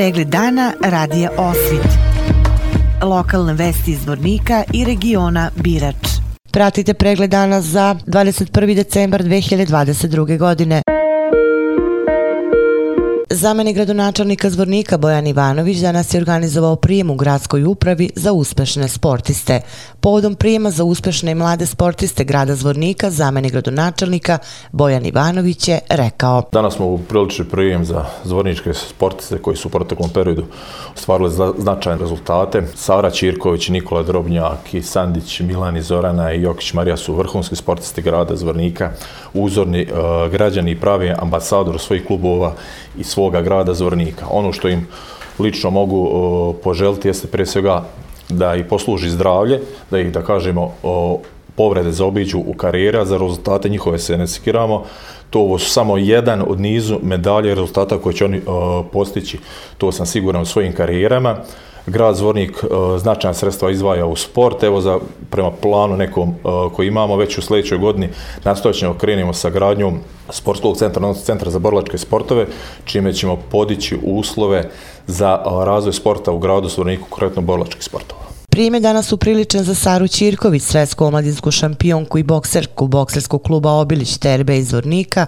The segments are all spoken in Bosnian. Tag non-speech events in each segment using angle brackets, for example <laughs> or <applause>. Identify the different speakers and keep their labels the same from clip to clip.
Speaker 1: Pregled dana radija Osvit. Lokalne vesti iz Vornika i regiona Birač.
Speaker 2: Pratite pregled dana za 21. decembar 2022. godine. Zameni gradonačelnika Zvornika Bojan Ivanović danas je organizovao prijem u gradskoj upravi za uspešne sportiste. Povodom prijema za uspešne i mlade sportiste grada Zvornika, zameni gradonačelnika Bojan Ivanović je rekao.
Speaker 3: Danas smo upriličili prijem za zvorničke sportiste koji su u proteklom periodu ostvarili značajne rezultate. Sara Čirković, Nikola Drobnjak i Sandić, Milani Zorana i Jokić Marija su vrhunski sportisti grada Zvornika, uzorni uh, građani i pravi ambasador svojih klubova i svoj svoga grada Zvornika. Ono što im lično mogu o, poželiti jeste prije svega da i posluži zdravlje, da ih, da kažemo, o, povrede zaobiđu u karijera, za rezultate njihove se ne sikiramo. To ovo su samo jedan od nizu medalje rezultata koje će oni o, postići. To sam siguran u svojim karijerama grad Zvornik e, značajna sredstva izvaja u sport. Evo za prema planu nekom e, koji imamo već u sljedećoj godini nastojećemo krenimo sa gradnjom sportskog centra, odnosno centra za borlačke sportove, čime ćemo podići uslove za e, razvoj sporta u gradu Zvorniku, konkretno borlačkih sportova.
Speaker 2: Prijeme danas upriličen za Saru Ćirković, svetsku omladinsku šampionku i bokserku bokserskog kluba Obilić Terbe iz Vornika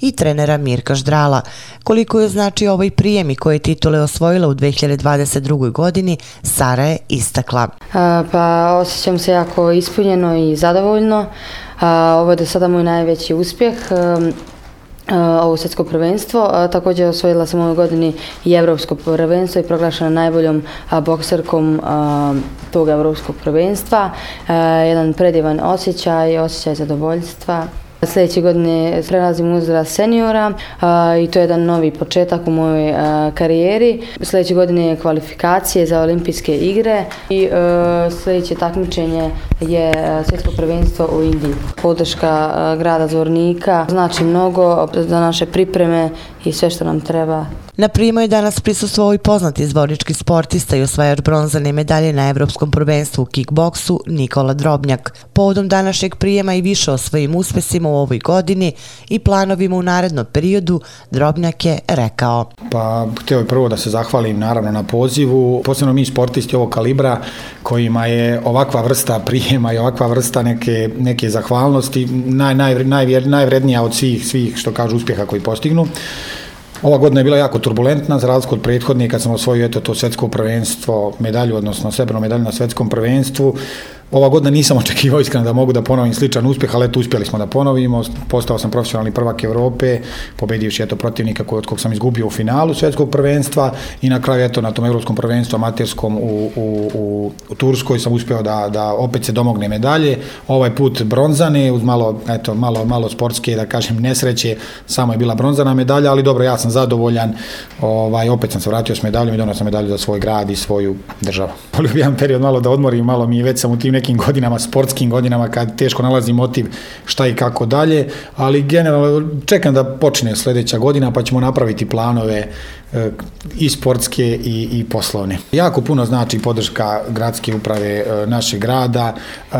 Speaker 2: i trenera Mirka Ždrala. Koliko je znači ovaj prijem i koje titule osvojila u 2022. godini, Sara je istakla.
Speaker 4: Pa osjećam se jako ispunjeno i zadovoljno. Ovo je do sada moj najveći uspjeh ovo svjetsko prvenstvo. Također osvojila sam ove godini i evropsko prvenstvo i proglašena najboljom bokserkom tog evropskog prvenstva. E, jedan predivan osjećaj, osjećaj zadovoljstva. Sljedeće godine prelazim uzrast seniora a, i to je jedan novi početak u mojoj a, karijeri. Sljedeće godine je kvalifikacije za olimpijske igre i a, sljedeće takmičenje je svjetsko prvenstvo u Indiji. Podrška grada Zvornika znači mnogo za naše pripreme i sve što nam treba.
Speaker 2: Na primu je danas prisustuo i poznati zvornički sportista i osvajač bronzane medalje na Evropskom prvenstvu u kickboksu Nikola Drobnjak. Povodom današnjeg prijema i više o svojim uspesima u ovoj godini i planovima u narednom periodu, Drobnjak je rekao.
Speaker 5: Pa, htio je prvo da se zahvalim naravno na pozivu. Posebno mi sportisti ovog kalibra kojima je ovakva vrsta prijema i ovakva vrsta neke, neke zahvalnosti naj, naj, naj, najvrednija od svih, svih što kažu uspjeha koji postignu. Ova godina je bila jako turbulentna, za razliku od prethodnije kad sam osvojio eto, to svetsko prvenstvo, medalju, odnosno srebrnu medalju na svetskom prvenstvu. Ova godina nisam očekivao iskreno da mogu da ponovim sličan uspjeh, ali eto uspjeli smo da ponovimo. Postao sam profesionalni prvak Evrope, pobedivši eto protivnika kod kog sam izgubio u finalu svjetskog prvenstva i na kraju eto na tom evropskom prvenstvu amaterskom u, u, u, u Turskoj sam uspio da, da opet se domogne medalje. Ovaj put bronzane uz malo, eto, malo, malo sportske, da kažem, nesreće, samo je bila bronzana medalja, ali dobro, ja sam zadovoljan. Ovaj, opet sam se vratio s medaljom i donao sam medalju za svoj grad i svoju državu. <laughs> Volio period malo da odmorim, malo mi već sam u tim nekim godinama, sportskim godinama, kad teško nalazi motiv šta i kako dalje, ali generalno čekam da počne sljedeća godina pa ćemo napraviti planove e, i sportske i, i poslovne. Jako puno znači podrška gradske uprave e, našeg grada, e,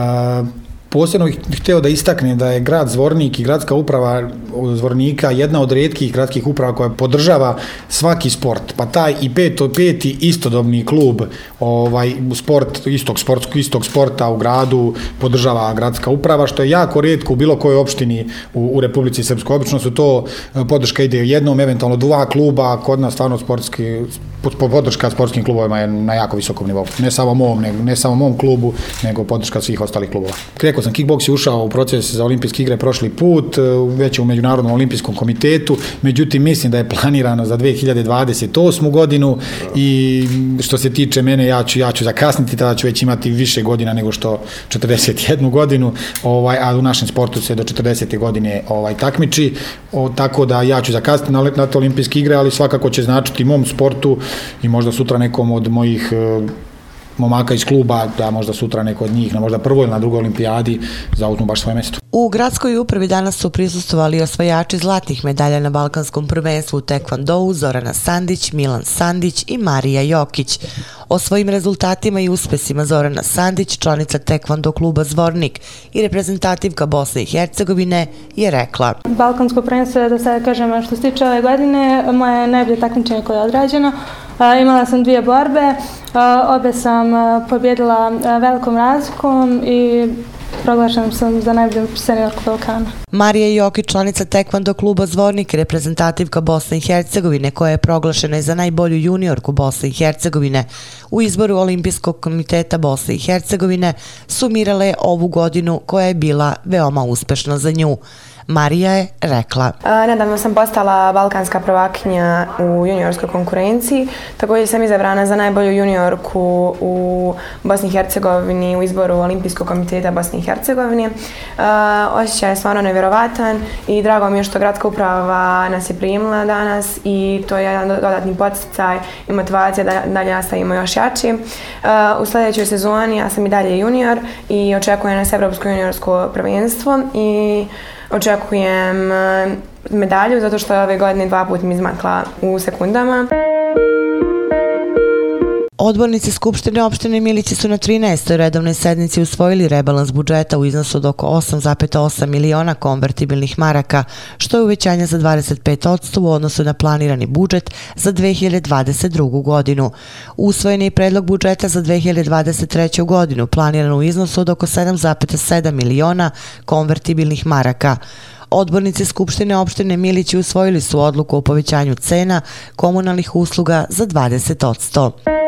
Speaker 5: Posebno bih htio da istaknem da je grad Zvornik i gradska uprava Zvornika jedna od redkih gradskih uprava koja podržava svaki sport. Pa taj i peto, peti istodobni klub ovaj, sport, istog, sportskog, istog sporta u gradu podržava gradska uprava, što je jako redko u bilo kojoj opštini u, u Republici Srpskoj. Obično su to eh, podrška ide jednom, eventualno dva kluba, kod nas stvarno sportski, podrška sportskim klubovima je na jako visokom nivou. Ne samo mom, ne, ne samo mom klubu, nego podrška svih ostalih klubova. Rekao sam kickboks je ušao u proces za olimpijske igre prošli put, e, već u Međunarodnom olimpijskom komitetu, međutim mislim da je planirano za 2028. godinu i što se tiče mene, ja ću, ja ću zakasniti, tada ću već imati više godina nego što 41 godinu, ovaj, a u našem sportu se do 40. godine ovaj takmiči, o, tako da ja ću zakasniti na, na te olimpijske igre, ali svakako će značiti mom sportu i možda sutra nekom od mojih e, momaka iz kluba da možda sutra neko od njih na možda prvoj ili na drugoj olimpijadi zauzmu baš svoje mjesto.
Speaker 2: U gradskoj upravi danas su prisustovali osvajači zlatnih medalja na Balkanskom prvenstvu u Tekvandou Zorana Sandić, Milan Sandić i Marija Jokić. O svojim rezultatima i uspesima Zorana Sandić, članica Tekvando kluba Zvornik i reprezentativka Bosne i Hercegovine, je rekla.
Speaker 6: Balkansko prvenstvo je, da sada kažem, što se tiče ove godine, moje najbolje takmičenje koje je odrađeno, Imala sam dvije borbe, obe sam pobjedila velikom razlikom i proglašena sam za najbolju seniorku Balkana.
Speaker 2: Marija Jokić, članica tekvando kluba Zvornik, reprezentativka Bosne i Hercegovine, koja je proglašena i za najbolju juniorku Bosne i Hercegovine u izboru Olimpijskog komiteta Bosne i Hercegovine, sumirala je ovu godinu koja je bila veoma uspešna za nju. Marija je rekla.
Speaker 7: Nedavno sam postala balkanska prvakinja u juniorskoj konkurenciji. Također sam izabrana za najbolju juniorku u Bosni i Hercegovini u izboru Olimpijskog komiteta Bosni i Hercegovine. Osjećaj je stvarno nevjerovatan i drago mi je što gradska uprava nas je primila danas i to je jedan dodatni podsticaj i motivacija da dalje nastavimo još jači. Uh, u sljedećoj sezoni ja sam i dalje junior i očekujem nas Evropsko juniorsko prvenstvo i očekujem uh, medalju zato što je ove godine dva put mi izmakla u sekundama.
Speaker 2: Odbornici Skupštine opštine Milići su na 13. redovnoj sednici usvojili rebalans budžeta u iznosu od oko 8,8 miliona konvertibilnih maraka, što je uvećanje za 25% u odnosu na planirani budžet za 2022. godinu. Usvojen je predlog budžeta za 2023. godinu, planiran u iznosu od oko 7,7 miliona konvertibilnih maraka. Odbornici Skupštine opštine Milići usvojili su odluku o povećanju cena komunalnih usluga za 20%.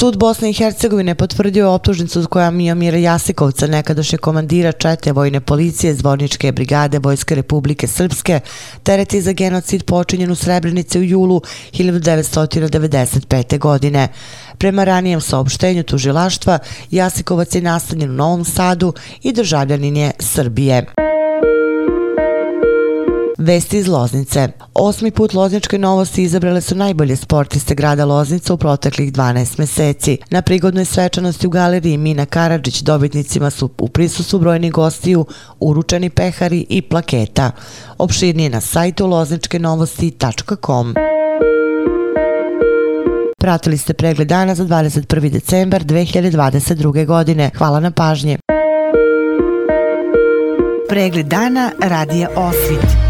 Speaker 2: Sud Bosne i Hercegovine potvrdio optužnicu koja Mijomira Jasikovca, nekadašnje komandira čete vojne policije Zvorničke brigade Vojske Republike Srpske, tereti za genocid počinjen u Srebrenici u julu 1995. godine. Prema ranijem saopštenju tužilaštva, Jasikovac je nastanjen u Novom Sadu i državljanin je Srbije. Vesti iz Loznice. Osmi put Lozničke novosti izabrale su najbolje sportiste grada Loznica u proteklih 12 meseci. Na prigodnoj svečanosti u galeriji Mina Karadžić dobitnicima su u prisustvu brojni gostiju uručeni pehari i plaketa. Opširnije na sajtu lozničkenovosti.com. Pratili ste pregled dana za 21. decembar 2022. godine. Hvala na pažnje.
Speaker 1: Pregled dana radija Osvit